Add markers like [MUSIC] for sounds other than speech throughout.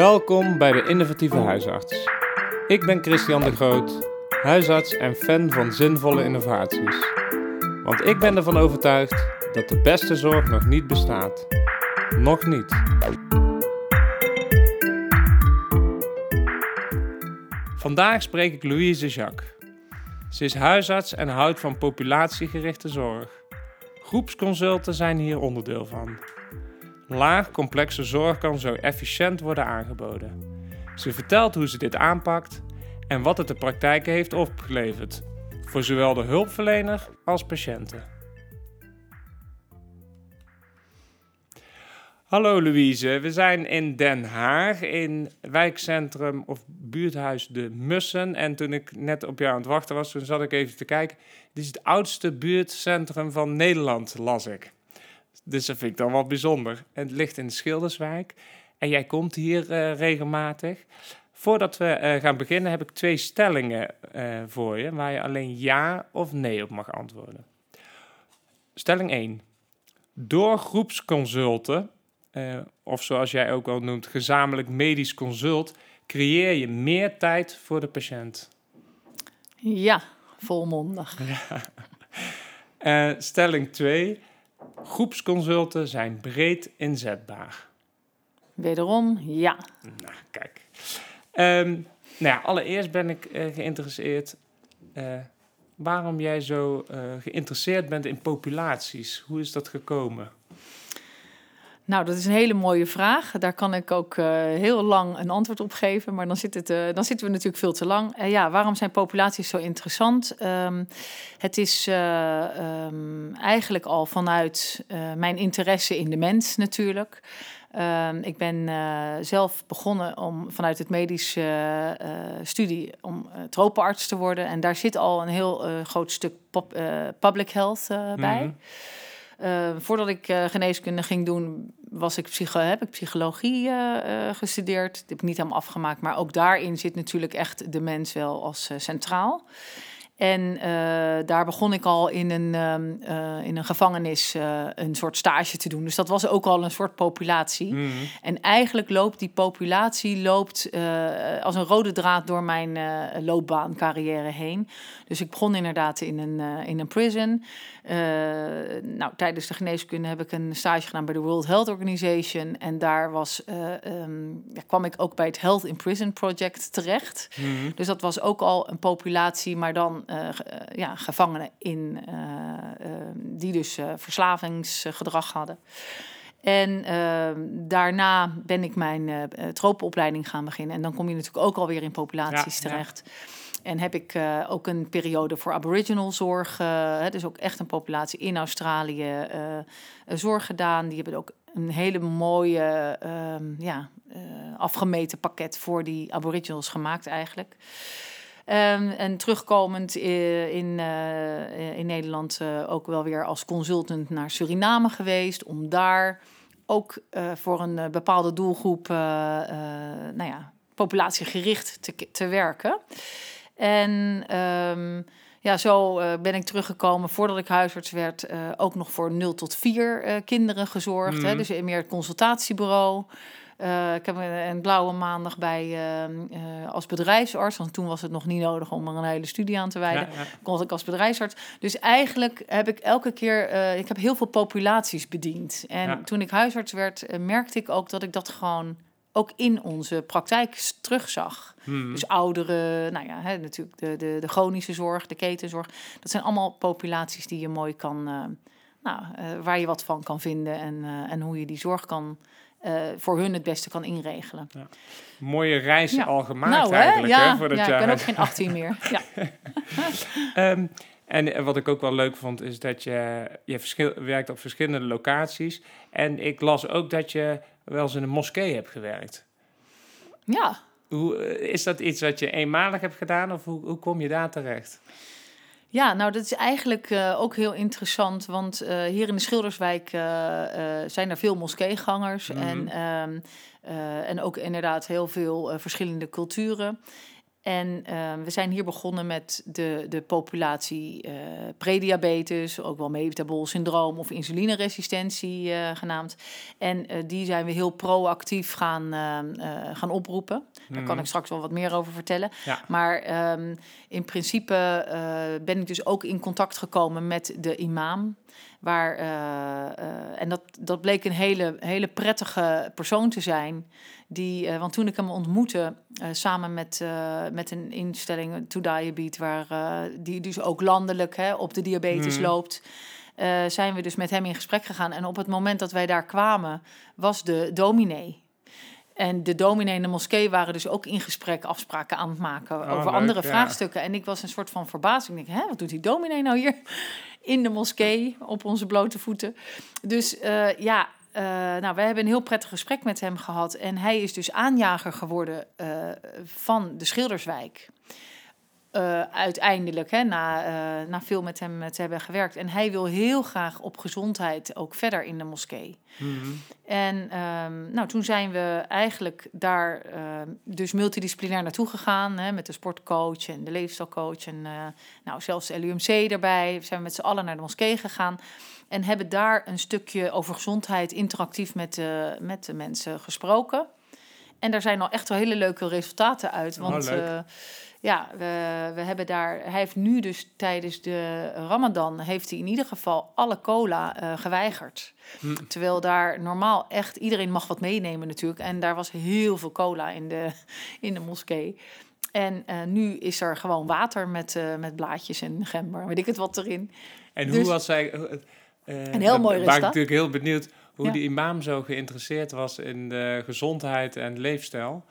Welkom bij de Innovatieve Huisarts. Ik ben Christian de Groot, huisarts en fan van zinvolle innovaties. Want ik ben ervan overtuigd dat de beste zorg nog niet bestaat. Nog niet. Vandaag spreek ik Louise Jacques. Ze is huisarts en houdt van populatiegerichte zorg. Groepsconsulten zijn hier onderdeel van. Laag complexe zorg kan zo efficiënt worden aangeboden. Ze vertelt hoe ze dit aanpakt en wat het de praktijk heeft opgeleverd, voor zowel de hulpverlener als patiënten. Hallo Louise, we zijn in Den Haag in wijkcentrum of buurthuis De Mussen. En toen ik net op jou aan het wachten was, toen zat ik even te kijken. Dit is het oudste buurtcentrum van Nederland, las ik. Dus dat vind ik dan wel bijzonder. En het ligt in Schilderswijk. En jij komt hier uh, regelmatig. Voordat we uh, gaan beginnen heb ik twee stellingen uh, voor je, waar je alleen ja of nee op mag antwoorden. Stelling 1. Door groepsconsulten, of zoals jij ook al noemt, gezamenlijk medisch consult, creëer je meer tijd voor de patiënt. Ja, volmondig. Ja. [LAUGHS] stelling 2. Groepsconsulten zijn breed inzetbaar. Wederom, ja. Nou, kijk. Um, nou ja, allereerst ben ik uh, geïnteresseerd uh, waarom jij zo uh, geïnteresseerd bent in populaties. Hoe is dat gekomen? Nou, dat is een hele mooie vraag. Daar kan ik ook uh, heel lang een antwoord op geven, maar dan, zit het, uh, dan zitten we natuurlijk veel te lang. Uh, ja, waarom zijn populaties zo interessant? Um, het is um, eigenlijk al vanuit mijn interesse in de mens natuurlijk. Um, ik ben zelf begonnen om vanuit het medische studie om tropenarts te worden. En daar zit al een heel groot stuk public health bij. -hmm. Uh, voordat ik uh, geneeskunde ging doen, was ik psycho heb ik psychologie uh, gestudeerd. Dat heb ik niet helemaal afgemaakt, maar ook daarin zit natuurlijk echt de mens wel als centraal. En uh, daar begon ik al in een, uh, in een gevangenis uh, een soort stage te doen. Dus dat was ook al een soort populatie. Mm. En eigenlijk loopt die populatie loopt, als een rode draad door mijn loopbaan, carrière heen. Dus ik begon inderdaad in een, in een prison. nou, tijdens de geneeskunde heb ik een stage gedaan bij de World Health Organization. En daar was, um, ja, kwam ik ook bij het Health in Prison Project terecht. Mm. Dus dat was ook al een populatie, maar dan ja, gevangenen in, uh, uh, die dus verslavingsgedrag hadden. En daarna ben ik mijn tropenopleiding gaan beginnen. En dan kom je natuurlijk ook alweer in populaties ja, terecht. Ja. En heb ik uh, ook een periode voor Aboriginal zorg, uh, dus ook echt een populatie in Australië, uh, zorg gedaan. Die hebben ook een hele mooie, ja, afgemeten pakket voor die Aboriginals gemaakt eigenlijk. Um, en terugkomend in, uh, in Nederland uh, ook wel weer als consultant naar Suriname geweest. Om daar ook uh, voor een bepaalde doelgroep, nou ja, populatiegericht te, te werken. En um, ja, zo ben ik teruggekomen voordat ik huisarts werd. ook nog voor 0 tot 4 kinderen gezorgd. Mm. Hè, dus meer het consultatiebureau. Uh, ik heb een blauwe maandag bij uh, als bedrijfsarts, want toen was het nog niet nodig om er een hele studie aan te wijden. Ja, ja. Kon ik als bedrijfsarts. Dus eigenlijk heb ik elke keer, uh, ik heb heel veel populaties bediend. En ja. toen ik huisarts werd, merkte ik ook dat ik dat gewoon ook in onze praktijk terugzag. Hmm. Dus ouderen, nou ja, hè, natuurlijk de, de, de chronische zorg, de ketenzorg. Dat zijn allemaal populaties die je mooi kan, nou, waar je wat van kan vinden en, en hoe je die zorg kan uh, voor hun het beste kan inregelen. Ja. Mooie reis ja. al gemaakt nou, eigenlijk. Hè? Ja, voor ja, ik ben ook geen 18 meer. Ja. um, [LAUGHS] en wat ik ook wel leuk vond, is dat je, je verschil, werkt op verschillende locaties. En ik las ook dat je wel eens in een moskee hebt gewerkt. Ja. Hoe, is dat iets wat je eenmalig hebt gedaan of hoe, hoe kom je daar terecht? Ja, nou dat is eigenlijk uh, ook heel interessant, want uh, hier in de Schilderswijk uh, zijn er veel moskeegangers mm -hmm. en, en ook inderdaad heel veel verschillende culturen. En uh, we zijn hier begonnen met de, de populatie uh, prediabetes, ook wel metabol syndroom of insulineresistentie uh, genaamd. En die zijn we heel proactief gaan, gaan oproepen. Daar kan ik straks wel wat meer over vertellen. Ja. Maar um, in principe ben ik dus ook in contact gekomen met de imam. Waar, en dat, dat bleek een hele, hele prettige persoon te zijn. Die, uh, want toen ik hem ontmoette, uh, samen met, uh, met een instelling, To Diabetes, waar die dus ook landelijk hè, op de diabetes mm. loopt, zijn we dus met hem in gesprek gegaan. En op het moment dat wij daar kwamen, was de dominee. En de dominee en de moskee waren dus ook in gesprek afspraken aan het maken oh, over leuk, andere ja. vraagstukken. En ik was een soort van verbazing. Ik denk, hè, wat doet die dominee nou hier [LAUGHS] in de moskee op onze blote voeten? Dus ja, uh, nou, wij hebben een heel prettig gesprek met hem gehad. En hij is dus aanjager geworden uh, van de Schilderswijk. Uh, uiteindelijk, hè, na, na veel met hem te hebben gewerkt. En hij wil heel graag op gezondheid ook verder in de moskee. Mm -hmm. En um, nou, toen zijn we eigenlijk daar dus multidisciplinair naartoe gegaan. Hè, met de sportcoach en de leefstijlcoach. En nou, zelfs de LUMC erbij. We zijn met z'n allen naar de moskee gegaan. En hebben daar een stukje over gezondheid interactief met de, met de mensen gesproken. En daar zijn al echt wel hele leuke resultaten uit. Oh, Want uh, ja, we, we hebben daar. Hij heeft nu dus tijdens de Ramadan heeft hij in ieder geval alle cola uh, geweigerd. Hm. Terwijl daar normaal echt iedereen mag wat meenemen natuurlijk. En daar was heel veel cola in de, in de moskee. En uh, nu is er gewoon water met, met blaadjes en gember, weet ik het wat erin. En dus, hoe was zij uh, een heel mooi resultaat. ik natuurlijk heel benieuwd hoe ja. die imam zo geïnteresseerd was in de gezondheid en leefstijl.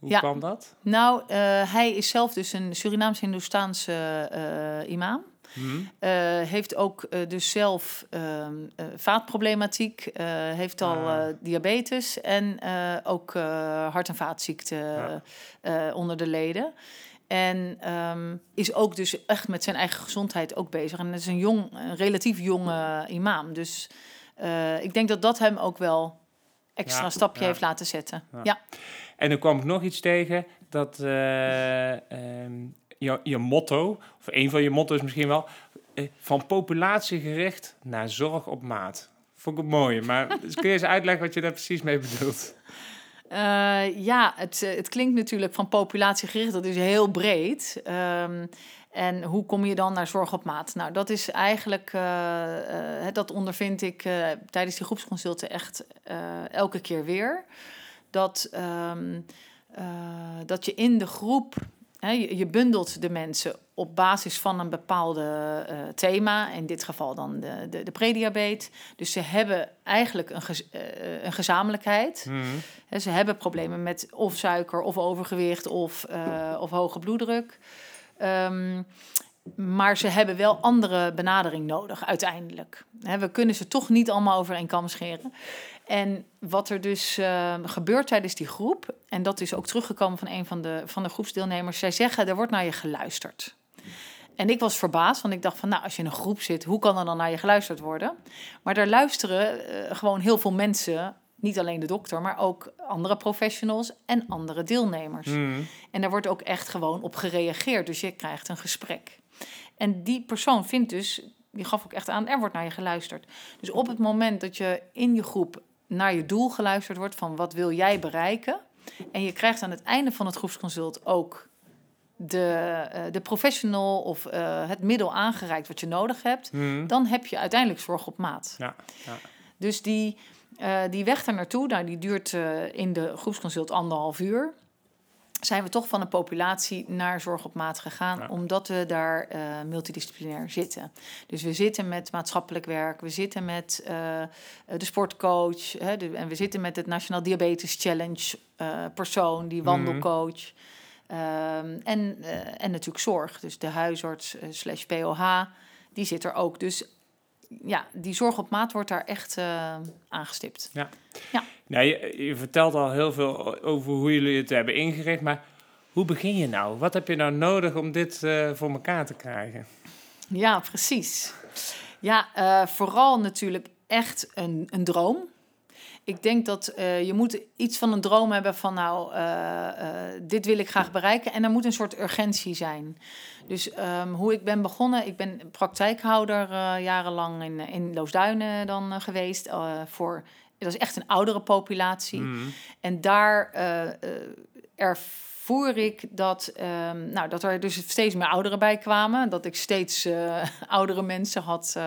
Hoe ja. kwam dat? Nou, uh, hij is zelf dus een Surinaams-Hindoestaanse uh, imam. Hmm. heeft ook dus zelf ehm, vaatproblematiek, heeft al Ah. diabetes en ook hart- en vaatziekten onder de leden. En ehm, is ook dus echt met zijn eigen gezondheid ook bezig. En het is een jong, een relatief jonge imam. Dus uh, ik denk dat dat hem ook wel extra Ja, stapje ja. heeft laten zetten. Ja. Ja, En dan kwam ik nog iets tegen dat eh, ehm, je, je motto, of een van je motto's misschien wel, eh, van populatiegericht naar zorg op maat. Vond ik het mooi, maar dus [LAUGHS] kun je eens uitleggen wat je daar precies mee bedoelt? Uh, ja het, uh, het klinkt natuurlijk van populatiegericht, dat is heel breed. Um, en hoe kom je dan naar zorg op maat? Nou, dat is eigenlijk, uh, dat ondervind ik tijdens die groepsconsulten echt elke keer weer. Dat, um, dat je in de groep He, je, je, bundelt de mensen op basis van een bepaalde uh, thema, in dit geval dan de, de, de prediabetes. Dus ze hebben eigenlijk een, gez, uh, een gezamenlijkheid. Mm. He, ze hebben problemen met of suiker, of overgewicht, of, uh, of hoge bloeddruk. Um, maar ze hebben wel andere benadering nodig uiteindelijk. He, we kunnen ze toch niet allemaal over één kam scheren. En wat er dus uh, gebeurt tijdens die groep, en dat is ook teruggekomen van een van de, van de groepsdeelnemers, zij zeggen, er wordt naar je geluisterd. En ik was verbaasd, want ik dacht van, nou, als je in een groep zit, hoe kan er dan naar je geluisterd worden? Maar daar luisteren uh, gewoon heel veel mensen, niet alleen de dokter, maar ook andere professionals en andere deelnemers. Mm. En daar wordt ook echt gewoon op gereageerd, dus je krijgt een gesprek. En die persoon vindt dus, die gaf ook echt aan, er wordt naar je geluisterd. Dus op het moment dat je in je groep naar je doel geluisterd wordt van wat wil jij bereiken. En je krijgt aan het einde van het groepsconsult ook de, uh, de professional of uh, het middel aangereikt wat je nodig hebt. Mm. Dan heb je uiteindelijk zorg op maat. Ja, ja. Dus die, uh, die weg daar naartoe, nou, die duurt in de groepsconsult anderhalf uur zijn we toch van een populatie naar zorg op maat gegaan, Ja. omdat we daar multidisciplinair zitten. Dus we zitten met maatschappelijk werk, we zitten met de sportcoach, hè, de, en we zitten met het Nationaal Diabetes Challenge persoon, die wandelcoach. Um, en, en natuurlijk zorg, dus de huisarts slash POH, die zit er ook. Dus ja, die zorg op maat wordt daar echt aangestipt. Ja. ja. Nou, je, je, vertelt al heel veel over hoe jullie het hebben ingericht, maar hoe begin je nou? Wat heb je nou nodig om dit voor elkaar te krijgen? Ja, precies. Ja, vooral natuurlijk echt een, een droom. Ik denk dat eh, je moet iets van een droom hebben van nou, eh, eh, dit wil ik graag bereiken. En er moet een soort urgentie zijn. Dus ehm, hoe ik ben begonnen, ik ben praktijkhouder jarenlang in, in Loosduinen dan geweest. voor, dat is echt een oudere populatie. Mhm. En daar ervoer ik dat, ehm, nou, dat er dus steeds meer ouderen bij kwamen. Dat ik steeds [LAUGHS] oudere mensen had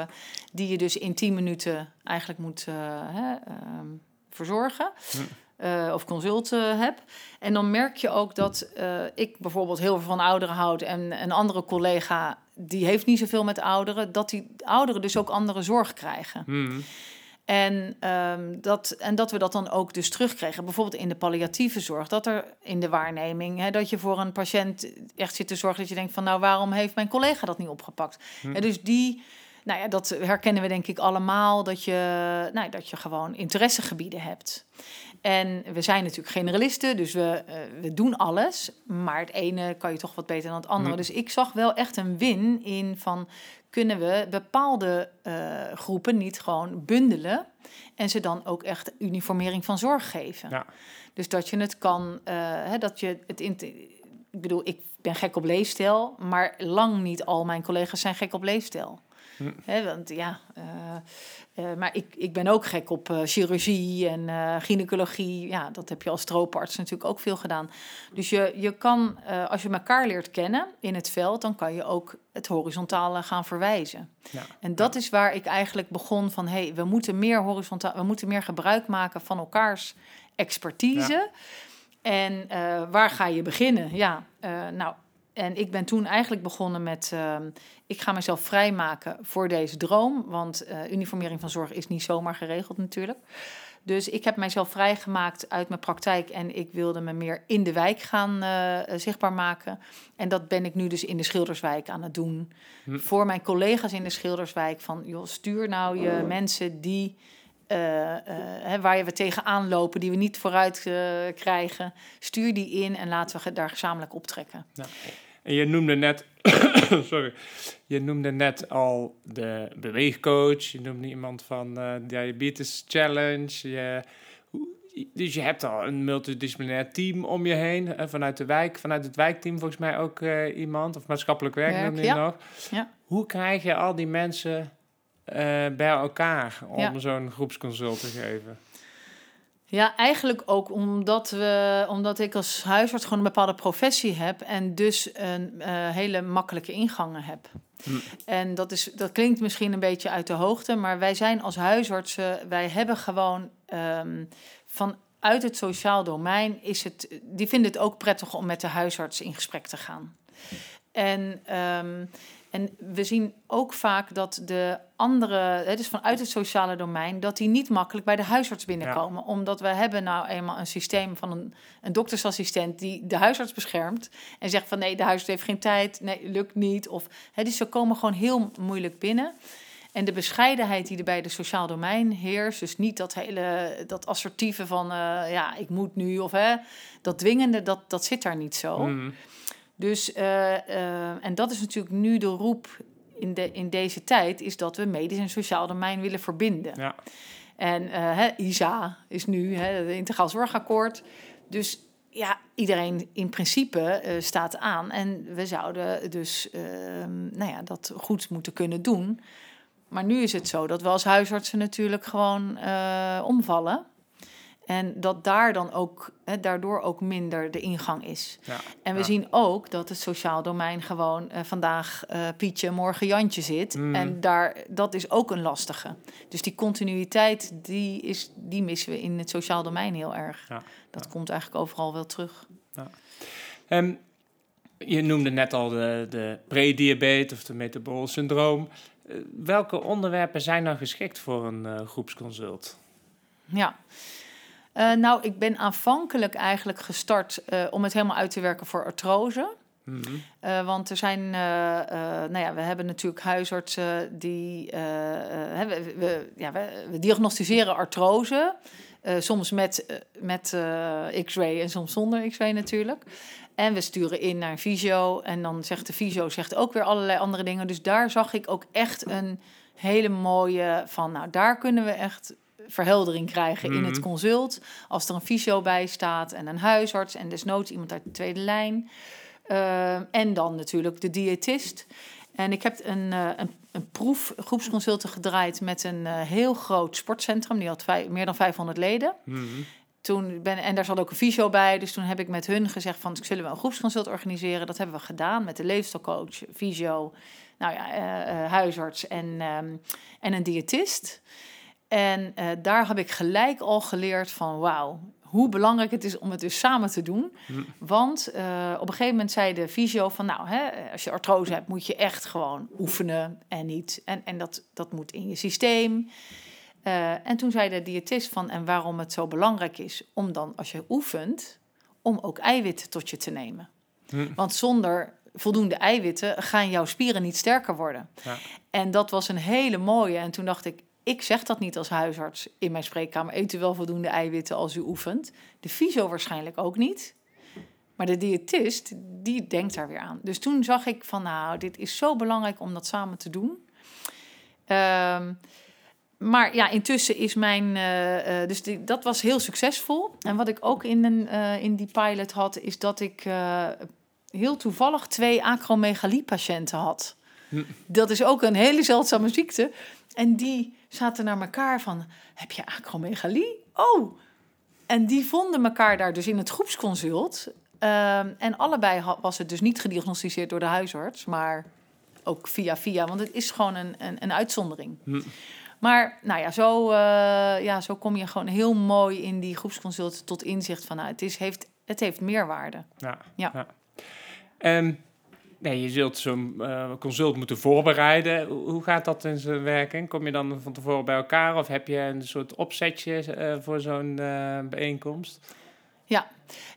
die je dus in 10 minuten eigenlijk moet hè, ehm, verzorgen. Uh, of consult heb. En dan merk je ook dat uh, ik bijvoorbeeld heel veel van ouderen houd en een andere collega die heeft niet zoveel met ouderen, dat die ouderen dus ook andere zorg krijgen. Hmm. En, um, dat, en dat we dat dan ook dus terugkregen. Bijvoorbeeld in de palliatieve zorg. Dat er in de waarneming, hè, dat je voor een patiënt echt zit te zorgen dat je denkt van nou waarom heeft mijn collega dat niet opgepakt? Hmm. En dus die nou ja, dat herkennen we denk ik allemaal, dat je, nou, dat je gewoon interessegebieden hebt. En we zijn natuurlijk generalisten, dus we, uh, we doen alles. Maar het ene kan je toch wat beter dan het andere. Dus ik zag wel echt een win in van kunnen we bepaalde uh, groepen niet gewoon bundelen en ze dan ook echt uniformering van zorg geven. Ja. Dus dat je het kan, uh, hè, dat je het in. Ik bedoel, ik ben gek op leefstijl, maar lang niet al mijn collega's zijn gek op leefstijl. Hm. want ja, uh, uh, maar ik, ik ben ook gek op uh, chirurgie en gynaecologie. Ja, dat heb je als strooparts natuurlijk ook veel gedaan. Dus je, je kan, als je elkaar leert kennen in het veld, dan kan je ook het horizontale gaan verwijzen. Ja. En dat is waar ik eigenlijk begon van, hé, hey, we moeten meer horizontaal, we moeten meer gebruik maken van elkaars expertise. Ja. En waar ga je beginnen? Ja, nou, en ik ben toen eigenlijk begonnen met, uh, ik ga mezelf vrijmaken voor deze droom, want uh, uniformering van zorg is niet zomaar geregeld natuurlijk. Dus ik heb mijzelf vrijgemaakt uit mijn praktijk en ik wilde me meer in de wijk gaan uh, zichtbaar maken. En dat ben ik nu dus in de Schilderswijk aan het doen. Hm. Voor mijn collega's in de Schilderswijk van, joh, stuur nou je oh. mensen die hè, waar je we tegenaan lopen, die we niet vooruit uh, krijgen, stuur die in en laten we daar gezamenlijk optrekken. Ja. En je noemde net, [COUGHS] sorry, je noemde net al de beweegcoach, je noemde iemand van Diabetes Challenge. Je, dus je hebt al een multidisciplinair team om je heen, vanuit de wijk, vanuit het wijkteam volgens mij ook iemand, of maatschappelijk werk, werk noemde je ja. nog. Ja. Hoe krijg je al die mensen uh, bij elkaar om ja. zo'n groepsconsult te geven? Ja, eigenlijk ook omdat, we, omdat ik als huisarts gewoon een bepaalde professie heb en dus een uh, hele makkelijke ingangen heb. Hm. En dat, is, dat klinkt misschien een beetje uit de hoogte, maar wij zijn als huisartsen, wij hebben gewoon um, vanuit het sociaal domein, is het, die vinden het ook prettig om met de huisarts in gesprek te gaan. En um, en we zien ook vaak dat de andere, dus vanuit het sociale domein, dat die niet makkelijk bij de huisarts binnenkomen. Ja. Omdat we hebben nou eenmaal een systeem van een, een doktersassistent die de huisarts beschermt. En zegt van nee, de huisarts heeft geen tijd, nee, lukt niet. Of, hè, dus ze komen gewoon heel moeilijk binnen. En de bescheidenheid die er bij de sociaal domein heerst, dus niet dat hele, dat assertieve van uh, ja, ik moet nu of hè, dat dwingende, dat, dat zit daar niet zo. Mm. Dus, uh, uh, en dat is natuurlijk nu de roep in, de, in deze tijd, is dat we medisch en sociaal domein willen verbinden. Ja. En uh, hè, ISA is nu het Integraal Zorgakkoord. Dus ja, iedereen in principe staat aan. En we zouden dus ehm, nou ja, dat goed moeten kunnen doen. Maar nu is het zo dat we als huisartsen natuurlijk gewoon omvallen. En dat daar dan ook, hè, daardoor ook minder de ingang is. Ja, en we ja. zien ook dat het sociaal domein gewoon uh, vandaag uh, Pietje, morgen Jantje zit. Mm. En daar, dat is ook een lastige. Dus die continuïteit, die, is, die missen we in het sociaal domein heel erg. Ja, dat komt eigenlijk overal wel terug. Um, je noemde net al de, de prediabetes of de metabol syndroom. Uh, welke onderwerpen zijn nou geschikt voor een groepsconsult? Ja. Uh, nou, ik ben aanvankelijk eigenlijk gestart uh, om het helemaal uit te werken voor artrose. Mm -hmm. uh, want er zijn, nou ja, we hebben natuurlijk huisartsen die, we, we, ja, we, we, diagnosticeren artrose. soms met, met x-ray en soms zonder x-ray natuurlijk. En we sturen in naar een fysio. En dan zegt de fysio zegt ook weer allerlei andere dingen. Dus daar zag ik ook echt een hele mooie van, nou, daar kunnen we echt verheldering krijgen in het Mhm. consult. Als er een fysio bij staat en een huisarts en desnoods iemand uit de tweede lijn. Eh, en dan natuurlijk de diëtist. En ik heb een, eh, een, een proef groepsconsulten gedraaid met een eh, heel groot sportcentrum. Die had meer dan 500 leden. Mhm. Toen ben, en daar zat ook een fysio bij. Dus toen heb ik met hun gezegd van... zullen we een groepsconsult organiseren? Dat hebben we gedaan met de leefstijlcoach, fysio... nou ja, huisarts en, ehm, en een diëtist. En eh, daar heb ik gelijk al geleerd van... wauw, hoe belangrijk het is om het dus samen te doen. Hm. Want eh, op een gegeven moment zei de fysio van... nou, hè, als je artrose hebt, moet je echt gewoon oefenen en niet... en, en dat, dat moet in je systeem... Eh, en toen zei de diëtist van, en waarom het zo belangrijk is om dan, als je oefent, om ook eiwitten tot je te nemen. Hm. Want zonder voldoende eiwitten gaan jouw spieren niet sterker worden. Ja. En dat was een hele mooie. En toen dacht ik, ik zeg dat niet als huisarts in mijn spreekkamer. Eet u wel voldoende eiwitten als u oefent. De fysio waarschijnlijk ook niet. Maar de diëtist, die denkt daar weer aan. Dus toen zag ik van, nou, dit is zo belangrijk om dat samen te doen. Ehm, maar ja, intussen is mijn. eh, eh, dus die, dat was heel succesvol. En wat ik ook in, een, eh, in die pilot had, is dat ik heel toevallig twee acromegalie-patiënten had. Hm. Dat is ook een hele zeldzame ziekte. En die zaten naar elkaar van: Heb je acromegalie? Oh! En die vonden elkaar daar dus in het groepsconsult. Ehm, en allebei was het dus niet gediagnosticeerd door de huisarts, maar ook via via, want het is gewoon een, een, een uitzondering. Hm. Maar nou ja zo, eh, ja, zo kom je gewoon heel mooi in die groepsconsult tot inzicht van, nou, het, is, heeft, het heeft meerwaarde. Ja. Ja. En nee, je zult zo'n eh, consult moeten voorbereiden. Hoe gaat dat in zijn werking? Kom je dan van tevoren bij elkaar of heb je een soort opzetje eh, voor zo'n eh, bijeenkomst?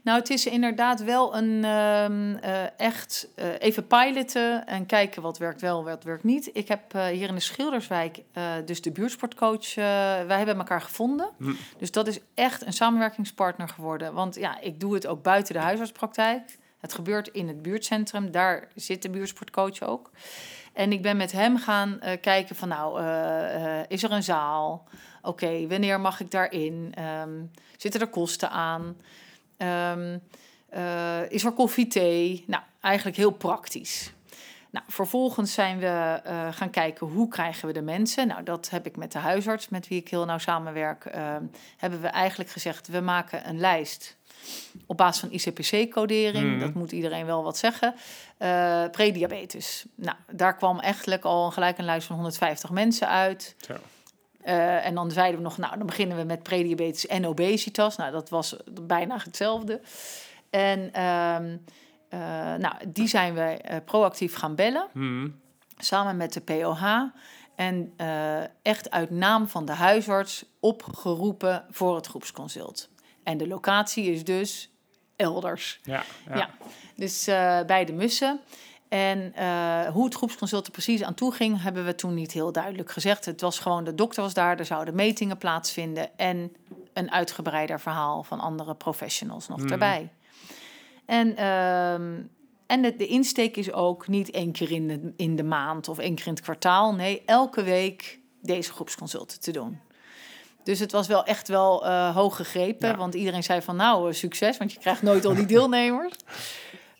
Nou, het is inderdaad wel een ehm, eh, echt even piloten en kijken wat werkt wel, wat werkt niet. Ik heb hier in de Schilderswijk dus de buurtsportcoach. wij hebben elkaar gevonden. Hm. Dus dat is echt een samenwerkingspartner geworden. Want ja, ik doe het ook buiten de huisartspraktijk. Het gebeurt in het buurtcentrum. Daar zit de buurtsportcoach ook. En ik ben met hem gaan eh, kijken van nou, eh, eh, is er een zaal? Oké, wanneer mag ik daarin? Ehm, zitten er kosten aan? Ehm, eh, is er koffie, thee? Nou, eigenlijk heel praktisch. Nou, vervolgens zijn we gaan kijken hoe krijgen we de mensen. Nou, dat heb ik met de huisarts, met wie ik heel nauw samenwerk, ehm, hebben we eigenlijk gezegd: we maken een lijst op basis van ICPC-codering. Mhm. Dat moet iedereen wel wat zeggen. Eh prediabetes. Nou, daar kwam eigenlijk al gelijk een lijst van 150 mensen uit. Zo. Eh, en dan zeiden we nog, nou, dan beginnen we met prediabetes en obesitas. Nou, dat was bijna hetzelfde. En ehm, eh, nou, die zijn we proactief gaan bellen, Hm. samen met de POH. En echt uit naam van de huisarts opgeroepen voor het groepsconsult. En de locatie is dus elders. Ja, ja. Ja. Dus eh, bij de mussen. En eh, hoe het groepsconsult er precies aan toe ging, hebben we toen niet heel duidelijk gezegd. Het was gewoon, de dokter was daar, er zouden metingen plaatsvinden en een uitgebreider verhaal van andere professionals nog Mhm. erbij. En, ehm, en de, de insteek is ook niet één keer in de, in de maand of één keer in het kwartaal. Nee, elke week deze groepsconsulten te doen. Dus het was wel echt wel eh, hoog gegrepen. Ja. Want iedereen zei van nou, eh, succes, want je krijgt nooit al die deelnemers. [LAUGHS]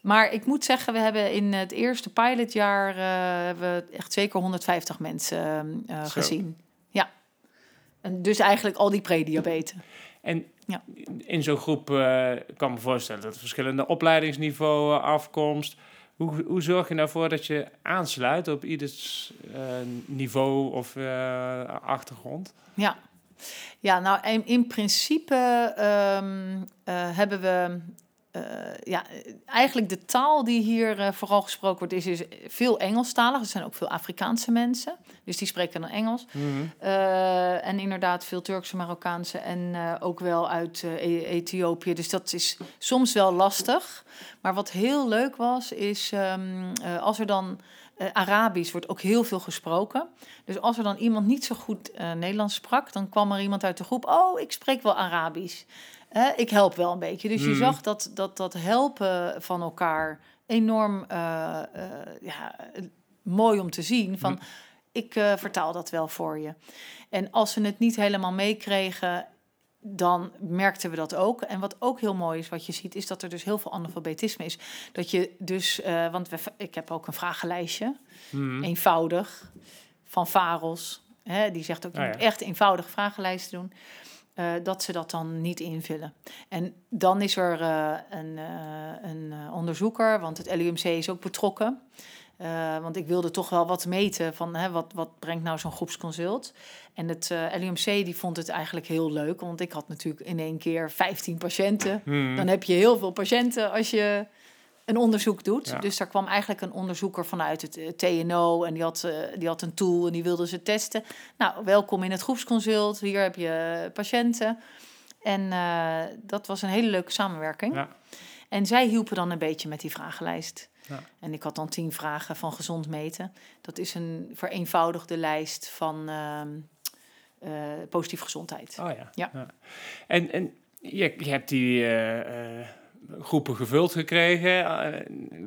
Maar ik moet zeggen, we hebben in het eerste pilotjaar eh, hebben we echt zeker 150 mensen gezien. Ja. En dus eigenlijk al die prediabeten. En Ja. in zo'n groep kan me voorstellen dat verschillende opleidingsniveau, eh, afkomst. Hoe, hoe zorg je nou voor dat je aansluit op ieders niveau of achtergrond? Ja. Ja, nou in, in principe ehm, eh, hebben we eh, ja, eigenlijk de taal die hier eh, vooral gesproken wordt, is, is veel Engelstalig. Er zijn ook veel Afrikaanse mensen, dus die spreken dan Engels. Mhm. En inderdaad veel Turkse, Marokkaanse en ook wel uit E- Ethiopië. Dus dat is soms wel lastig. Maar wat heel leuk was, is ehm, eh, als er dan... eh, Arabisch wordt ook heel veel gesproken. Dus als er dan iemand niet zo goed eh, Nederlands sprak... dan kwam er iemand uit de groep... oh, ik spreek wel Arabisch. Eh, ik help wel een beetje. Dus je Mhm. zag dat, dat dat helpen van elkaar enorm ja, mooi om te zien. Van, Mhm. ik vertaal dat wel voor je. En als ze het niet helemaal meekregen, dan merkten we dat ook. En wat ook heel mooi is, wat je ziet, is dat er dus heel veel analfabetisme is. Dat je dus, uh, want we, ik heb ook een vragenlijstje, hmm. eenvoudig, van Faros. Hè, die zegt ook, je moet echt eenvoudige vragenlijsten doen. Uh, dat ze dat dan niet invullen. En dan is er uh, een, een onderzoeker, want het LUMC is ook betrokken. Uh, want ik wilde toch wel wat meten van hè, wat, wat brengt nou zo'n groepsconsult. En het uh, LUMC die vond het eigenlijk heel leuk, want ik had natuurlijk in één keer 15 patiënten. Hmm. Dan heb je heel veel patiënten als je een onderzoek doet. Dus daar kwam eigenlijk een onderzoeker vanuit het uh, TNO en die had, die had een tool en die wilde ze testen. Nou, welkom in het groepsconsult, hier heb je patiënten. En dat was een hele leuke samenwerking. Ja. En zij hielpen dan een beetje met die vragenlijst. Ja. En ik had dan tien vragen van gezond meten. Dat is een vereenvoudigde lijst van uh, uh, positieve gezondheid. Oh ja. ja. En, en je, je hebt die uh, groepen gevuld gekregen.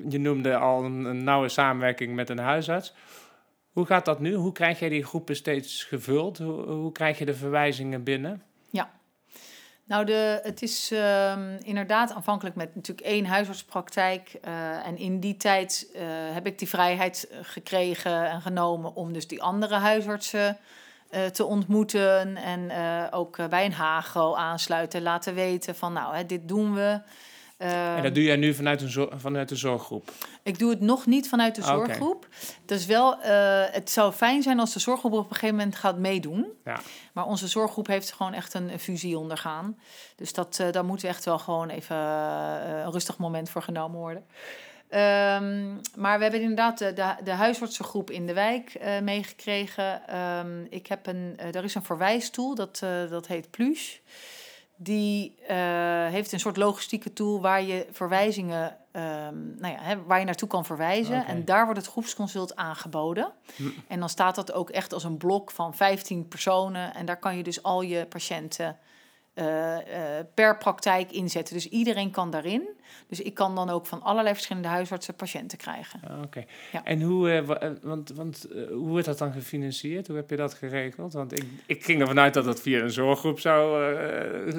je noemde al een, een, nauwe samenwerking met een huisarts. Hoe gaat dat nu? Hoe krijg jij die groepen steeds gevuld? Hoe, hoe krijg je de verwijzingen binnen? Ja, nou, de, het is um, inderdaad aanvankelijk met natuurlijk één huisartspraktijk. Uh, en in die tijd uh, heb ik die vrijheid eh, gekregen en genomen om dus die andere huisartsen te ontmoeten. En ook bij een HAGO aansluiten, laten weten van nou, hè, dit doen we en dat ehm, doe jij nu vanuit, een vanuit de zorggroep? Ik doe het nog niet vanuit de ah, zorggroep. Dus wel, uh, het zou fijn zijn als de zorggroep op een gegeven moment gaat meedoen. Ja. Maar onze zorggroep heeft gewoon echt een, fusie ondergaan. Dus dat, uh, daar moet echt wel gewoon even uh, een rustig moment voor genomen worden. Um, maar we hebben inderdaad de, de, de huisartsengroep in de wijk meegekregen. Um, ik heb een, er is een verwijstoel, dat, dat heet Plus die uh, heeft een soort logistieke tool waar je verwijzingen, um, nou ja, hè, waar je naartoe kan verwijzen. En daar wordt het groepsconsult aangeboden. Hm. En dan staat dat ook echt als een blok van 15 personen. En daar kan je dus al je patiënten uh, uh, per praktijk inzetten. Dus iedereen kan daarin. Dus ik kan dan ook van allerlei verschillende huisartsen patiënten krijgen. Ah, oké. Ja. En hoe, uh, want, want, hoe wordt dat dan gefinancierd? Hoe heb je dat geregeld? Want ik, ik ging ervan uit dat dat via een zorggroep zou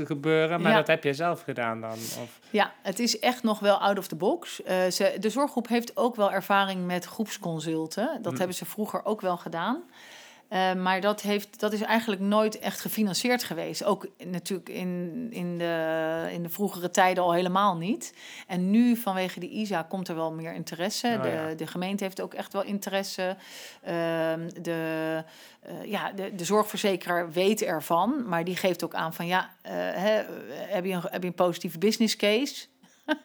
gebeuren. Maar dat heb jij zelf gedaan dan? Of? Ja, het is echt nog wel out of the box. ze, de zorggroep heeft ook wel ervaring met groepsconsulten. Dat hm. hebben ze vroeger ook wel gedaan. Uh, maar dat, heeft, dat is eigenlijk nooit echt gefinancierd geweest. Ook natuurlijk in, in, de, in de vroegere tijden al helemaal niet. En nu vanwege de ISA komt er wel meer interesse. Oh, de, de gemeente heeft ook echt wel interesse. Uh, de, uh, ja, de, de zorgverzekeraar weet ervan. Maar die geeft ook aan van ja, eh, hè, heb, je een, heb je een positieve business case? [LAUGHS]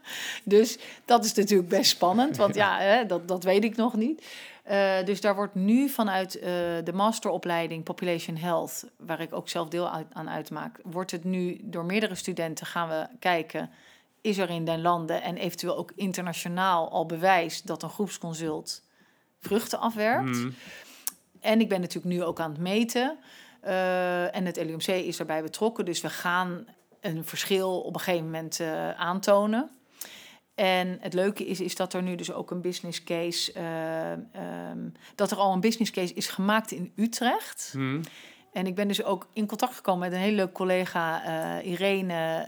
dus dat is natuurlijk best spannend. Want ja, hè, dat, dat weet ik nog niet. Uh, dus daar wordt nu vanuit uh, de masteropleiding Population Health, waar ik ook zelf deel aan uitmaak, wordt het nu door meerdere studenten gaan we kijken, is er in den landen en eventueel ook internationaal al bewijs dat een groepsconsult vruchten afwerpt. Mm. En ik ben natuurlijk nu ook aan het meten. Uh, en het LUMC is daarbij betrokken, dus we gaan een verschil op een gegeven moment aantonen. En het leuke is, is dat er nu dus ook een business case, uh, dat er al een business case is gemaakt in Utrecht. Hmm. En ik ben dus ook in contact gekomen met een hele leuke collega, uh, Irene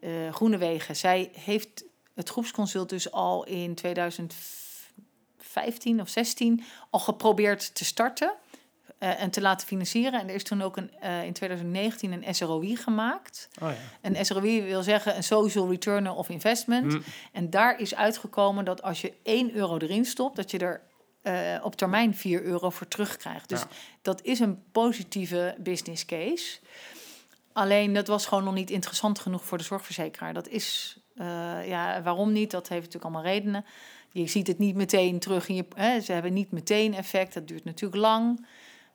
uh, Groenewegen. Zij heeft het groepsconsult dus al in 2015 of 16 al geprobeerd te starten. Uh, en te laten financieren. En er is toen ook een, uh, in 2019 een SROI gemaakt. Oh ja. Een SROI wil zeggen een Social Return of Investment. Mm. En daar is uitgekomen dat als je 1 euro erin stopt, dat je er uh, op termijn 4 euro voor terugkrijgt. Dus dat is een positieve business case. Alleen dat was gewoon nog niet interessant genoeg voor de zorgverzekeraar. Dat is, ja, waarom niet? Dat heeft natuurlijk allemaal redenen. Je ziet het niet meteen terug in je. Hè, ze hebben niet meteen effect. Dat duurt natuurlijk lang.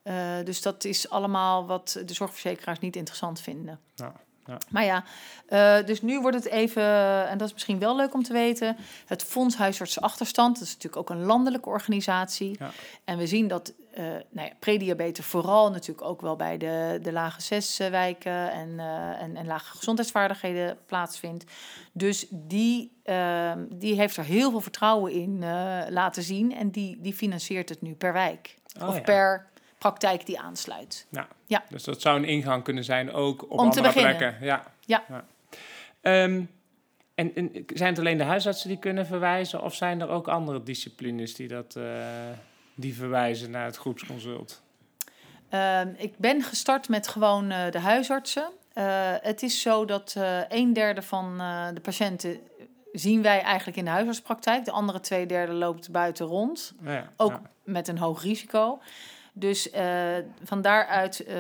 Uh, dus dat is allemaal wat de zorgverzekeraars niet interessant vinden. Ja, Ja. Maar ja, eh, dus nu wordt het even, en dat is misschien wel leuk om te weten, het Fonds Huisartsen Achterstand. Dat is natuurlijk ook een landelijke organisatie. Ja. En we zien dat eh nou ja, prediabetes vooral natuurlijk ook wel bij de, de lage zes eh, wijken en, eh, en, en lage gezondheidsvaardigheden plaatsvindt. Dus die, eh, die heeft er heel veel vertrouwen in eh, laten zien en die, die financiert het nu per wijk. Oh, of ja. per praktijk die aansluit. Ja. Ja. Dus dat zou een ingang kunnen zijn ook op Om te andere plekken. Ja. Ja. Ehm, en, en zijn het alleen de huisartsen die kunnen verwijzen, of zijn er ook andere disciplines die dat eh, die verwijzen naar het groepsconsult? Ehm, ik ben gestart met gewoon eh, de huisartsen. Eh, het is zo dat een derde van de patiënten zien wij eigenlijk in de huisartspraktijk. De andere twee derde loopt buiten rond, ja, ook met een hoog risico. Dus eh, van daaruit eh,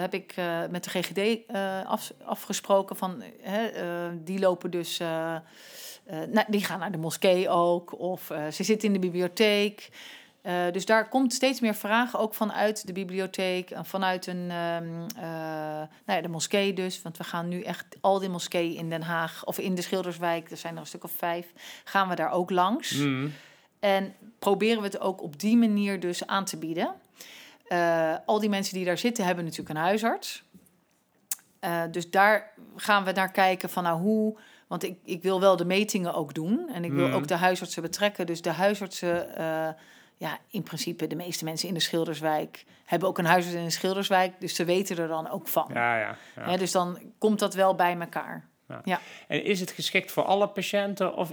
heb ik eh, met de GGD af, afgesproken van, die lopen dus, nou, die gaan naar de moskee ook, of ze zitten in de bibliotheek. Dus daar komt steeds meer vragen, ook vanuit de bibliotheek en vanuit een, ehm, eh, nou ja, de moskee dus. Want we gaan nu echt al die moskeeën in Den Haag of in de Schilderswijk, er zijn er een stuk of vijf, gaan we daar ook langs. Mm. En proberen we het ook op die manier dus aan te bieden. Eh, al die mensen die daar zitten hebben natuurlijk een huisarts. Eh, dus daar gaan we naar kijken van nou hoe... Want ik, ik wil wel de metingen ook doen. En ik wil Mhm. ook de huisartsen betrekken. Dus de huisartsen... eh, ja, in principe de meeste mensen in de Schilderswijk... hebben ook een huisarts in de Schilderswijk. Dus ze weten er dan ook van. Ja, ja, ja. Hè, dus dan komt dat wel bij elkaar. En is het geschikt voor alle patiënten? Of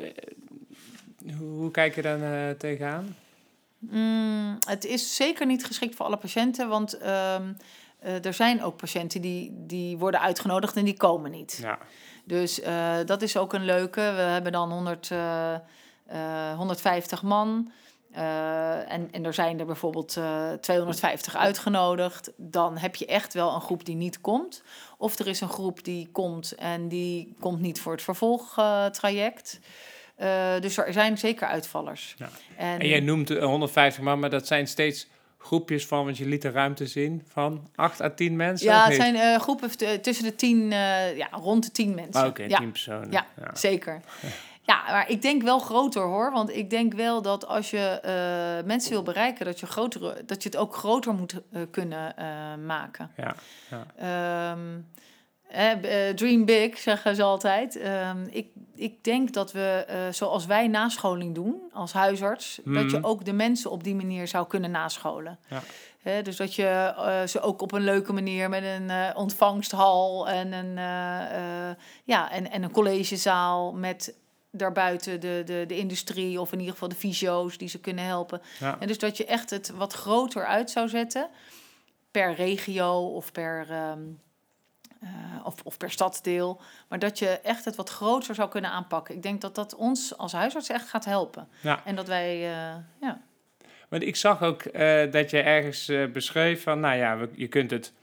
hoe, kijk je daar tegenaan? Mm, het is zeker niet geschikt voor alle patiënten, want ehm, eh, er zijn ook patiënten die, die worden uitgenodigd en die komen niet. Ja, Dus eh, dat is ook een leuke. We hebben dan 100, eh, eh, 150 man. eh, en, en er zijn er bijvoorbeeld eh, 250 uitgenodigd. Dan heb je echt wel een groep die niet komt. Of er is een groep die komt en die komt niet voor het vervolgtraject. Eh dus er zijn zeker uitvallers. Ja. En, en jij noemt eh, 150 man, maar dat zijn steeds groepjes van, want je liet de ruimte zien, van 8 à 10 mensen? ja, het zijn eh, groepen tussen de 10, eh, ja, rond de 10 mensen. Ah, Oké, ja. 10 personen. Ja, zeker. [LAUGHS] Ja, maar ik denk wel groter hoor. Want ik denk wel dat als je eh, mensen wil bereiken, dat je, grotere, dat je het ook groter moet eh, kunnen eh, maken. Ja, ja. Ehm, eh, eh, dream big, zeggen ze altijd. Ehm, ik, ik denk dat we, eh, zoals wij nascholing doen als huisarts, dat je Mhm. ook de mensen op die manier zou kunnen nascholen. Ja. Dus dat je eh, ze ook op een leuke manier met een eh, ontvangsthal en een, eh, eh, ja, en, en een collegezaal met daarbuiten de, de, de industrie of in ieder geval de fysio's die ze kunnen helpen. ja. En dus dat je echt het wat groter uit zou zetten per regio of per, ehm, eh, of, of per stadsdeel. Maar dat je echt het wat groter zou kunnen aanpakken. Ik denk dat dat ons als huisarts echt gaat helpen. Ja. En dat wij, eh, ja. Want ik zag ook eh, dat je ergens beschreef van, nou ja, we- je kunt het,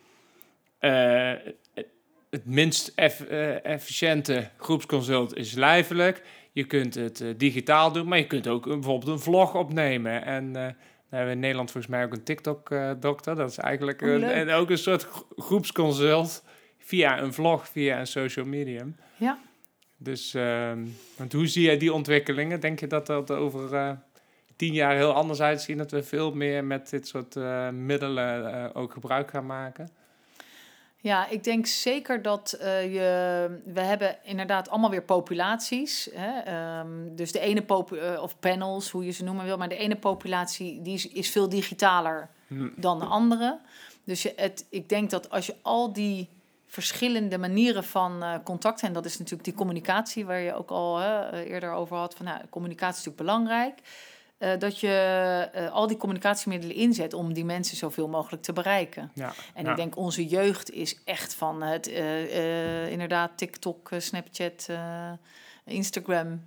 het minst eff- efficiënte groepsconsult is lijfelijk. Je kunt het digitaal doen, maar je kunt ook bijvoorbeeld een vlog opnemen. En dan hebben we in Nederland volgens mij ook een TikTok-dokter. dat is eigenlijk Oh, een, en ook een soort gro- groepsconsult via een vlog, via een social medium. Ja. Dus, ehm, want hoe zie jij die ontwikkelingen? Denk je dat dat over eh, tien jaar heel anders uitzien? Dat we veel meer met dit soort eh, middelen eh, ook gebruik gaan maken? Ja, ik denk zeker dat je. We hebben inderdaad allemaal weer populaties. Hè? ehm, dus de ene eh, of panels, hoe je ze noemen wil, maar de ene populatie die is, is veel digitaler Hm. dan de andere. Dus je, het, ik denk dat als je al die verschillende manieren van eh, contact, en dat is natuurlijk die communicatie waar je ook al hè, eh, eerder over had, van nou, communicatie is natuurlijk belangrijk. eh, dat je al die communicatiemiddelen inzet om die mensen zoveel mogelijk te bereiken. Ja, En ja. ik denk onze jeugd is echt van het inderdaad TikTok, Snapchat, Instagram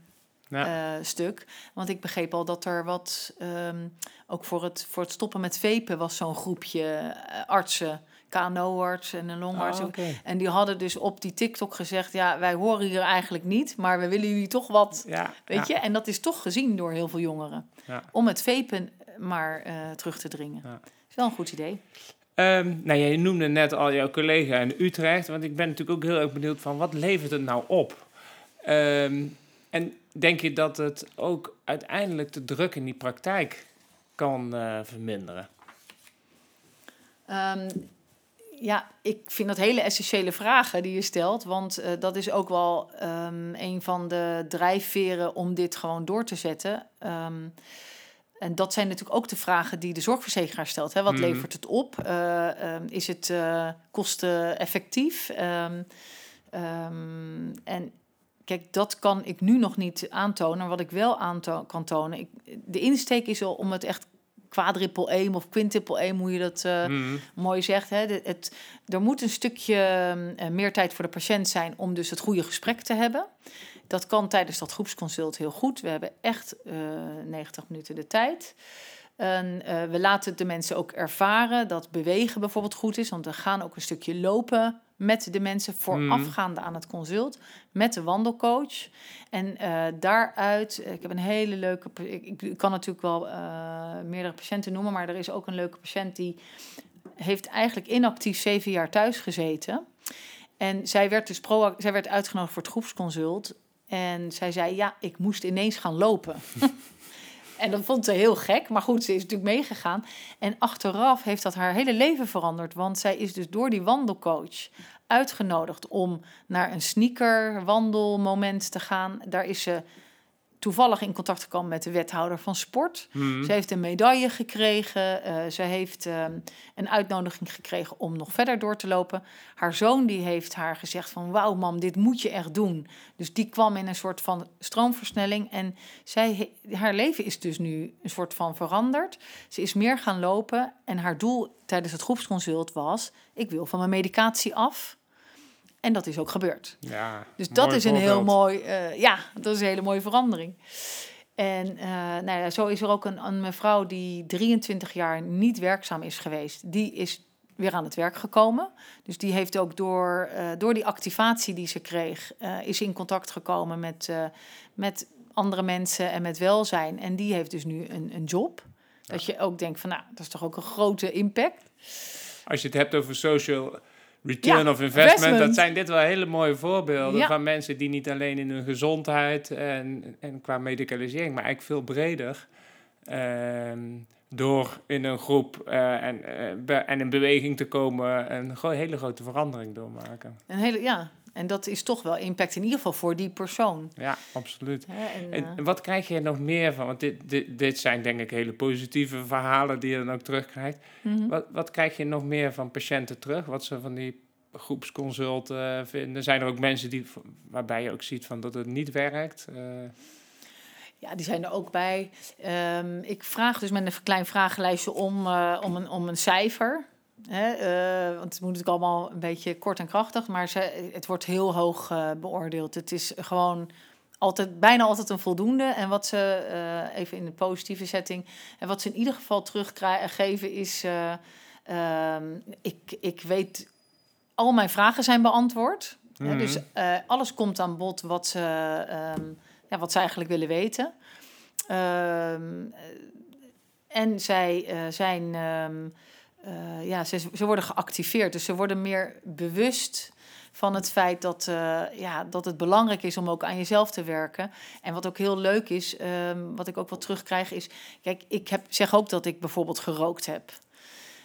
Ja. stuk. Want ik begreep al dat er wat, ehm, ook voor het, voor het stoppen met vepen was zo'n groepje artsen, KNO-arts en een longarts. Oké. En die hadden dus op die TikTok gezegd, ja, wij horen hier eigenlijk niet, maar we willen jullie toch wat, ja, weet ja, je. En dat is toch gezien door heel veel jongeren. Ja. Om het vepen maar eh, terug te dringen. Ja. is wel een goed idee. Um, nou, je noemde net al jouw collega in Utrecht, want ik ben natuurlijk ook heel erg benieuwd van wat levert het nou op? Ehm, en denk je dat het ook uiteindelijk de druk in die praktijk kan uh, verminderen? Um, ja, ik vind dat hele essentiële vragen die je stelt. Want uh, dat is ook wel um, een van de drijfveren om dit gewoon door te zetten. Um, en dat zijn natuurlijk ook de vragen die de zorgverzekeraar stelt. Hè? Wat mm. levert het op? Uh, is het uh, kosteneffectief? en kijk, dat kan ik nu nog niet aantonen. Wat ik wel aan kan tonen, ik, de insteek is al om het echt quadruple aim of quintuple aim, hoe je dat uh, mm. mooi zegt. Hè? Het, er moet een stukje uh, meer tijd voor de patiënt zijn om dus het goede gesprek te hebben. Dat kan tijdens dat groepsconsult heel goed. We hebben echt uh, eh, 90 minuten de tijd. En we laten de mensen ook ervaren dat bewegen bijvoorbeeld goed is. Want we gaan ook een stukje lopen met de mensen voorafgaande aan het consult, met de wandelcoach. En uh, daaruit, ik heb een hele leuke, ik, ik kan natuurlijk wel uh, meerdere patiënten noemen, maar er is ook een leuke patiënt die heeft eigenlijk inactief zeven jaar thuis gezeten. En zij werd dus pro, zij werd uitgenodigd voor het groepsconsult. En zij zei, ja, ik moest ineens gaan lopen. [LAUGHS] En dat vond ze heel gek, maar goed, ze is natuurlijk meegegaan. En achteraf heeft dat haar hele leven veranderd, want zij is dus door die wandelcoach uitgenodigd om naar een sneakerwandelmoment te gaan. Daar is ze toevallig in contact gekomen met de wethouder van sport. Hmm. Ze heeft een medaille gekregen. Uh, ze heeft uh, een uitnodiging gekregen om nog verder door te lopen. Haar zoon die heeft haar gezegd van... wauw mam, dit moet je echt doen. Dus die kwam in een soort van stroomversnelling. En zij, haar leven is dus nu een soort van veranderd. Ze is meer gaan lopen. En haar doel tijdens het groepsconsult was... ik wil van mijn medicatie af... En dat is ook gebeurd. Ja, dus dat is een heel mooi, uh, ja, dat is een hele mooie verandering. En uh, nou ja, zo is er ook een, een mevrouw die 23 jaar niet werkzaam is geweest. Die is weer aan het werk gekomen. Dus die heeft ook door, uh, door die activatie die ze kreeg, is in contact gekomen met, met andere mensen en met welzijn. En die heeft dus nu een, een job. Dat je ook denkt van, nou, dat is toch ook een grote impact. Als je het hebt over social return of investment, dat zijn dit wel hele mooie voorbeelden van mensen die niet alleen in hun gezondheid en, en qua medicalisering, maar eigenlijk veel breder. Ehm, door in een groep uh, en, uh, en in beweging te komen, een hele grote verandering doormaken. Een hele, ja, en dat is toch wel impact in ieder geval voor die persoon. Ja, absoluut. en, en, uh, wat krijg je nog meer van? Want dit, dit, dit zijn denk ik hele positieve verhalen die je dan ook terugkrijgt. Mm wat, wat krijg je nog meer van patiënten terug? Wat ze van die groepsconsulten uh, vinden? Zijn er ook mensen die, waarbij je ook ziet van dat het niet werkt? Uh, ja, die zijn er ook bij. Um, ik vraag dus met een klein vragenlijstje om, uh, om, een, om een cijfer. Hè, uh, want het moet natuurlijk allemaal een beetje kort en krachtig, maar ze, het wordt heel hoog uh, beoordeeld. Het is gewoon altijd, bijna altijd een voldoende. En wat ze, uh, even in de positieve setting, en wat ze in ieder geval teruggeven is, ehm, ik, ik weet, al mijn vragen zijn beantwoord. Mm dus alles komt aan bod wat ze, um, ja, wat ze eigenlijk willen weten. Ehm, en zij zijn uh, ja, ze, ze worden geactiveerd. Dus ze worden meer bewust van het feit dat, uh, ja, dat het belangrijk is om ook aan jezelf te werken. En wat ook heel leuk is, um, wat ik ook wel terugkrijg, is... Kijk, ik heb, zeg ook dat ik bijvoorbeeld gerookt heb.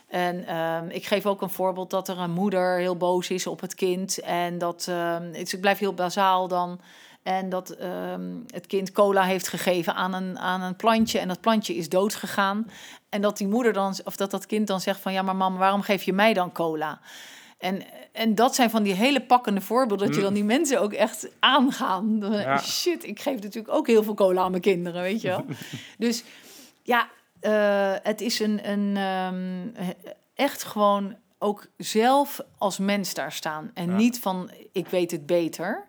En um, ik geef ook een voorbeeld dat er een moeder heel boos is op het kind. En dat, um, ik blijf heel bazaal dan... En dat um, het kind cola heeft gegeven aan een, aan een plantje. En dat plantje is doodgegaan. En dat die moeder dan, of dat dat kind dan zegt van ja, maar mama, waarom geef je mij dan cola? En, en dat zijn van die hele pakkende voorbeelden, dat je dan die mensen ook echt aangaan. Ja. Shit, ik geef natuurlijk ook heel veel cola aan mijn kinderen, weet je wel. [LAUGHS] dus ja, uh, het is een, een um, echt gewoon ook zelf als mens daar staan. En ja. niet van ik weet het beter.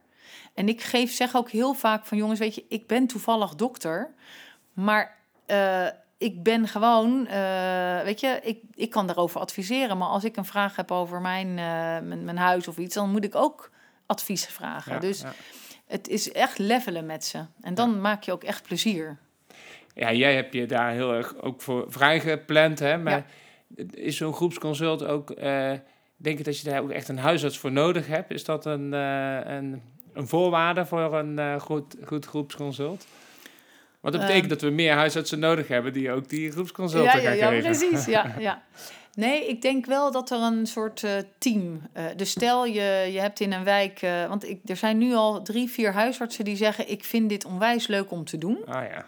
En ik geef, zeg ook heel vaak van jongens, weet je, ik ben toevallig dokter, maar uh, ik ben gewoon, uh, weet je, ik, ik kan daarover adviseren. Maar als ik een vraag heb over mijn, uh, mijn, mijn, huis of iets, dan moet ik ook advies vragen. Ja, dus ja. het is echt levelen met ze. En dan ja. maak je ook echt plezier. Ja, jij hebt je daar heel erg ook voor vrijgepland, hè? Maar is zo'n groepsconsult ook... eh, denk je dat je daar ook echt een huisarts voor nodig hebt? Is dat een, eh, een, een voorwaarde voor een eh, goed, goed groepsconsult? Want dat betekent Ehm. dat we meer huisartsen nodig hebben die ook die groepsconsulten ja, ja, gaan ja, geven. precies. Ja, [LAUGHS] ja. Nee, ik denk wel dat er een soort eh, team. eh dus stel je, je hebt in een wijk. want ik, er zijn nu al drie, vier huisartsen die zeggen: Ik vind dit onwijs leuk om te doen. Ah ja.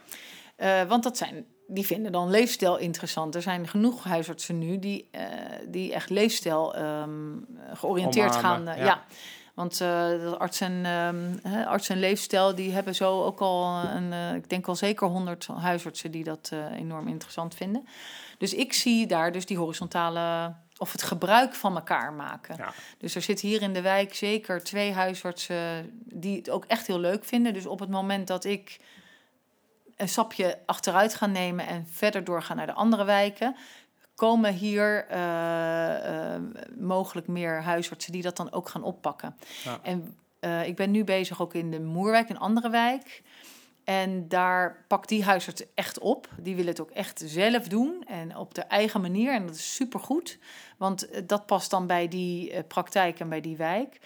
Want dat zijn, die vinden dan leefstijl interessant. Er zijn genoeg huisartsen nu die, die echt leefstijl ehm, georiënteerd Omarmen, gaan. ja. ja. Want eh, de arts, en, ehm, arts en leefstijl die hebben zo ook al een, eh, ik denk al zeker honderd huisartsen die dat eh, enorm interessant vinden. Dus ik zie daar dus die horizontale of het gebruik van elkaar maken. Ja. Dus er zitten hier in de wijk zeker twee huisartsen die het ook echt heel leuk vinden. Dus op het moment dat ik een stapje achteruit ga nemen en verder doorgaan naar de andere wijken, komen hier eh, eh, mogelijk meer huisartsen die dat dan ook gaan oppakken. Ja. En eh, ik ben nu bezig ook in de Moerwijk, een andere wijk. En daar pakt die huisarts echt op. Die willen het ook echt zelf doen en op de eigen manier. En dat is supergoed, want dat past dan bij die praktijk en bij die wijk.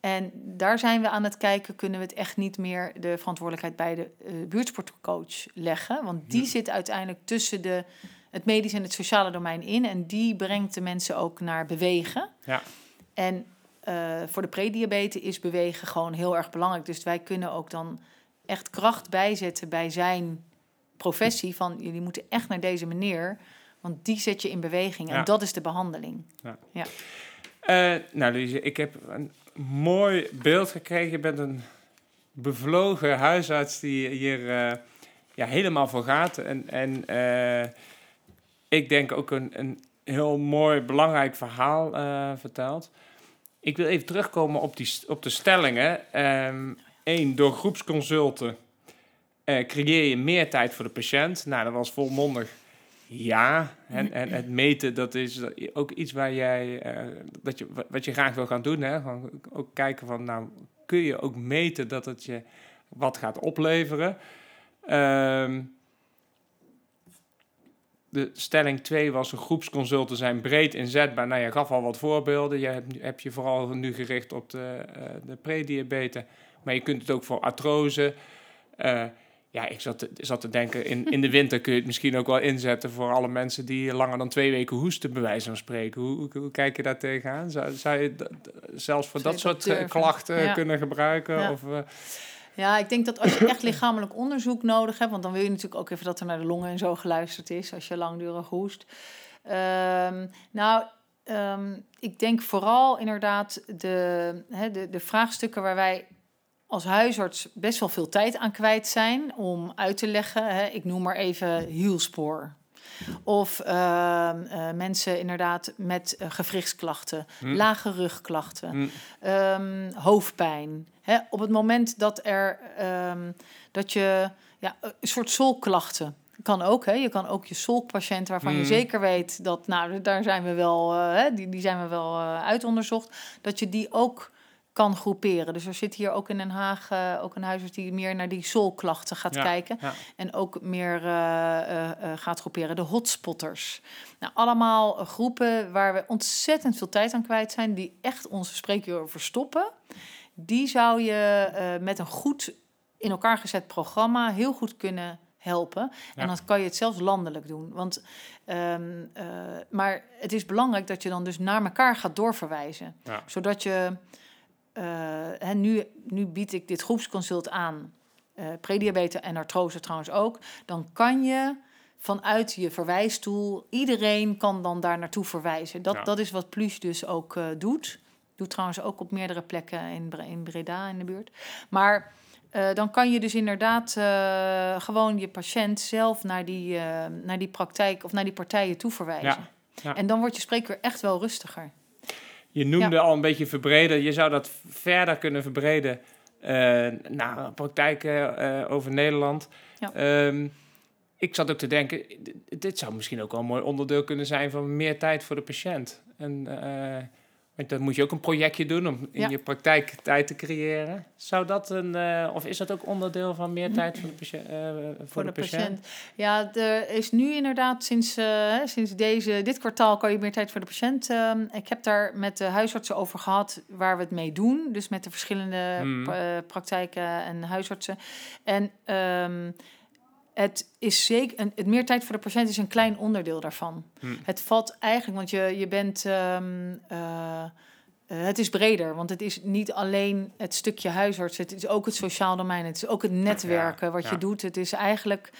En daar zijn we aan het kijken, kunnen we het echt niet meer de verantwoordelijkheid bij de eh, buurtsportcoach leggen. Want die zit uiteindelijk tussen de, het medisch en het sociale domein in. En die brengt de mensen ook naar bewegen. Ja. En eh, voor de prediabetes is bewegen gewoon heel erg belangrijk. Dus wij kunnen ook dan echt kracht bijzetten bij zijn professie. Van jullie moeten echt naar deze meneer, want die zet je in beweging. Ja. En dat is de behandeling. Eh, nou, Lise, ik heb een mooi beeld gekregen. Je bent een bevlogen huisarts die hier eh, ja, helemaal voor gaat. En, en ik denk ook een, een heel mooi, belangrijk verhaal eh, verteld. Ik wil even terugkomen op, die, op de stellingen. Eén, door groepsconsulten eh, creëer je meer tijd voor de patiënt. Nou, dat was volmondig ja. En, en het meten, dat is ook iets waar jij, eh, dat je, wat je graag wil gaan doen. Hè? Ook kijken van, nou, kun je ook meten dat het je wat gaat opleveren? Ehm, de stelling 2 was: een groepsconsulten zijn breed inzetbaar. Nou, je gaf al wat voorbeelden. Je hebt, heb je vooral nu gericht op de, eh de prediabetes. Maar je kunt het ook voor artrose. Eh, ja, ik zat te, zat te denken, in, in de [LAUGHS] winter kun je het misschien ook wel inzetten voor alle mensen die langer dan twee weken hoesten, bij wijze van spreken. Hoe, hoe, hoe kijk je daar tegenaan? Zou, zou je dat- zelfs voor Zou dat soort dat eh, klachten Ja. kunnen gebruiken? Ja. Of, Ja, ik denk dat als je echt [CLEARS THROAT] lichamelijk onderzoek nodig hebt, want dan wil je natuurlijk ook even dat er naar de longen en zo geluisterd is als je langdurig hoest. Ehm, nou, ehm, ik denk vooral inderdaad de, de, de vraagstukken waar wij als huisarts best wel veel tijd aan kwijt zijn om uit te leggen. Ik noem maar even hielspoor. Of ehm, eh, mensen inderdaad met eh, gewrichtsklachten, Hm. lage rugklachten hm, ehm, hoofdpijn. Hè, op het moment dat er ehm, dat je ja, een soort solklachten kan ook. Hè. Je kan ook je solkpatiënt waarvan je Mm. zeker weet dat, nou, daar zijn we wel, eh, hè, die, die zijn we wel uitonderzocht, dat je die ook kan groeperen. Dus er zit hier ook in Den Haag eh, ook een huisarts die meer naar die solklachten gaat Ja, kijken. ja. En ook meer eh, eh, gaat groeperen. De hotspotters. Nou, allemaal groepen waar we ontzettend veel tijd aan kwijt zijn. Die echt onze spreekuur verstoppen. Die zou je met een goed in elkaar gezet programma heel goed kunnen helpen. Ja. En dan kan je het zelfs landelijk doen. Want, ehm, eh, maar het is belangrijk dat je dan dus naar elkaar gaat doorverwijzen. Ja. Zodat je... eh, hè, nu, nu bied ik dit groepsconsult aan eh prediabetes en artrose trouwens ook, dan kan je vanuit je verwijstoel, iedereen kan dan daar naartoe verwijzen. Dat, Ja. dat is wat Plus dus ook eh, doet. Doet trouwens ook op meerdere plekken in, in Breda in de buurt. Maar eh, dan kan je dus inderdaad eh, gewoon je patiënt zelf naar die, eh, naar die praktijk of naar die partijen toe verwijzen. Ja, ja. En dan wordt je spreekuur echt wel rustiger. Je noemde al een beetje verbreden. Je zou dat verder kunnen verbreden eh, naar praktijken eh, over Nederland. Ja. Ehm, ik zat ook te denken, dit, zou misschien ook wel een mooi onderdeel kunnen zijn van meer tijd voor de patiënt. En eh, En dan moet je ook een projectje doen om in Ja. je praktijk tijd te creëren. Zou dat een, eh, of is dat ook onderdeel van meer tijd voor de, patiënt? eh, voor voor de de patiënt? patiënt. Ja, er is nu inderdaad sinds, eh, sinds deze, dit kwartaal kan je meer tijd voor de patiënt. ehm, ik heb daar met de huisartsen over gehad waar we het mee doen. Dus met de verschillende Hmm. pra- praktijken en huisartsen. En ehm, het is zeker, een, het meer tijd voor de patiënt is een klein onderdeel daarvan. Hmm. Het valt eigenlijk, want je, je bent. ehm, eh, het is breder, want het is niet alleen het stukje huisarts. Het is ook het sociaal domein. Het is ook het netwerken wat ja. je doet. Het is eigenlijk,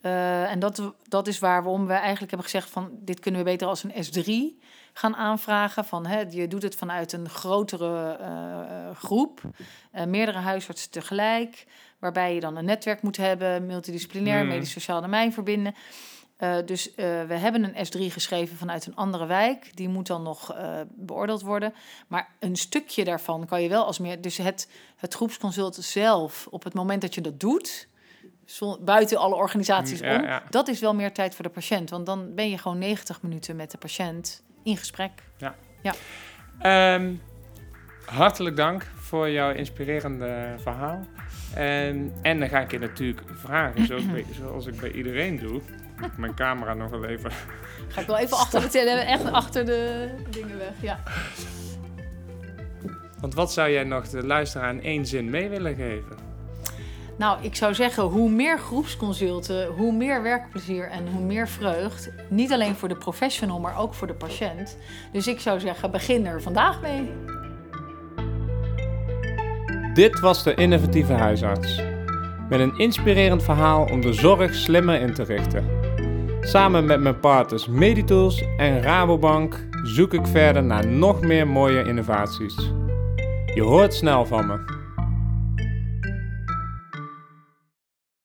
eh, en dat, dat is waarom we eigenlijk hebben gezegd van dit kunnen we beter als een S3 gaan aanvragen. Van, hè, je doet het vanuit een grotere eh, groep, meerdere huisartsen tegelijk, waarbij je dan een netwerk moet hebben, multidisciplinair, Mm. medisch sociaal domein verbinden. Eh, dus eh, we hebben een S3 geschreven vanuit een andere wijk. Die moet dan nog eh, beoordeeld worden. Maar een stukje daarvan kan je wel als meer. Dus het, het groepsconsult zelf, op het moment dat je dat doet, buiten alle organisaties Mm, ja, om, ja. dat is wel meer tijd voor de patiënt. Want dan ben je gewoon 90 minuten met de patiënt in gesprek. Ehm, hartelijk dank voor jouw inspirerende verhaal. En, en dan ga ik je natuurlijk vragen, zoals, bij- [LAUGHS] zoals ik bij iedereen doe. Ik Mijn camera nog wel even. Ga ik wel even achter de, tele- [LAUGHS] echt achter de dingen weg. Ja. Want wat zou jij nog de luisteraar in één zin mee willen geven? Nou, ik zou zeggen, hoe meer groepsconsulten, hoe meer werkplezier en hoe meer vreugd. Niet alleen voor de professional, maar ook voor de patiënt. Dus ik zou zeggen, begin er vandaag mee. Dit was de innovatieve huisarts. Met een inspirerend verhaal om de zorg slimmer in te richten. Samen met mijn partners Meditools en Rabobank zoek ik verder naar nog meer mooie innovaties. Je hoort snel van me.